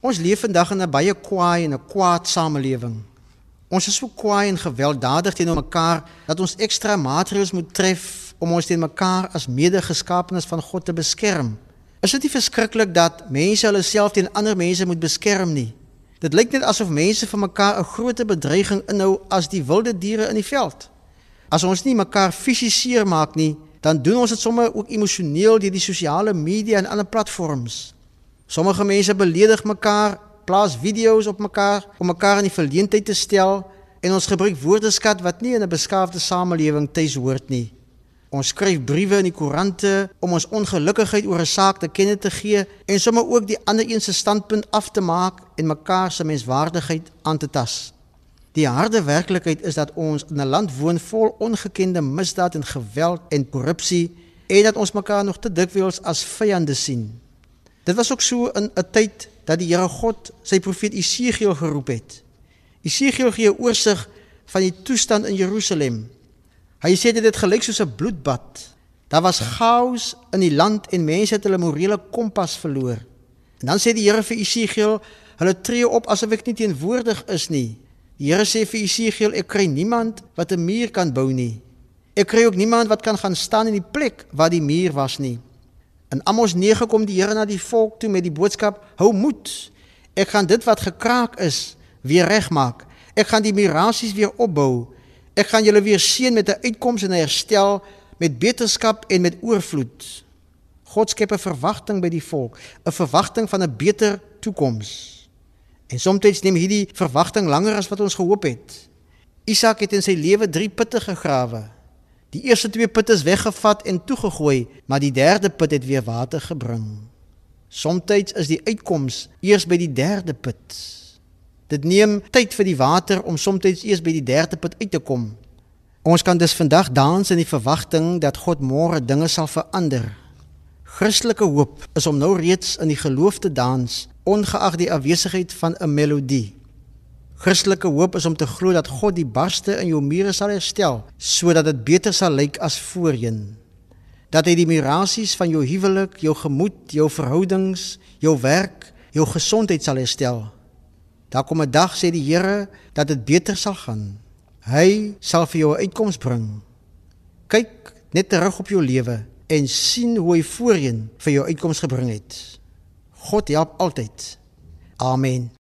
Ons leef vandag in 'n baie kwaai en 'n kwaad samelewing. Ons is so kwaai en gewelddadig teenoor mekaar dat ons ekstra maatreëls moet tref om ons teen mekaar as medegeskaapenes van God te beskerm. Is dit nie verskriklik dat mense hulle self teen ander mense moet beskerm nie? Dit lyk net asof mense vir mekaar 'n groter bedreiging inhou as die wilde diere in die veld. As ons nie mekaar fisies seermaak nie, dan doen ons dit sommer ook emosioneel deur die sosiale media en ander platforms. Sommige mense beledig mekaar, plaas video's op mekaar om mekaar in die verleentheid te stel en ons gebruik woordeskat wat nie in 'n beskaafde samelewing tuis hoort nie. Ons skryf briewe in die koerante om ons ongelukkigheid oor 'n saak te kenne te gee en sommer ook die ander een se standpunt af te maak en mekaar se menswaardigheid aan te tas. Die harde werklikheid is dat ons in 'n land woon vol ongekende misdaad en geweld en korrupsie en dat ons mekaar nog te dikwels as vyande sien. Dit was ook so in 'n tyd dat die Here God sy profeet Isegiel geroep het. Isegiel gee 'n oorsig van die toestand in Jerusalem. Hy sê dit het gelyk soos 'n bloedbad. Daar was chaos in die land en mense het hulle morele kompas verloor. En dan sê die Here vir Isegiel, hulle tree op asof ek nie teenwoordig is nie. Die Here sê vir Isegiel, ek kry niemand wat 'n muur kan bou nie. Ek kry ook niemand wat kan gaan staan in die plek waar die muur was nie. In Amos 9 kom die Here na die volk toe met die boodskap: Hou moed. Ek gaan dit wat gekraak is weer regmaak. Ek gaan die mirasies weer opbou. Ek gaan julle weer seën met 'n uitkoms en 'n herstel, met beterskap en met oorvloed. God skep 'n verwagting by die volk, 'n verwagting van 'n beter toekoms. En soms neem hierdie verwagting langer as wat ons gehoop het. Isak het in sy lewe 3 putte gegrawe. Die eerste twee putte is weggevat en toegegooi, maar die derde put het weer water gebring. Somstyds is die uitkoms eers by die derde put. Dit neem tyd vir die water om somstyds eers by die derde put uit te kom. Ons kan dus vandag dans in die verwagting dat God môre dinge sal verander. Christelike hoop is om nou reeds in die geloof te dans, ongeag die afwesigheid van 'n melodie. Christelike hoop is om te glo dat God die barste in jou mure sal herstel sodat dit beter sal lyk as voorheen. Dat hy die mirasies van jou huwelik, jou gemoed, jou verhoudings, jou werk, jou gesondheid sal herstel. Daar kom 'n dag sê die Here dat dit beter sal gaan. Hy sal vir jou 'n uitkoms bring. Kyk net terug op jou lewe en sien hoe hy voorheen vir jou uitkoms gebring het. God help altyd. Amen.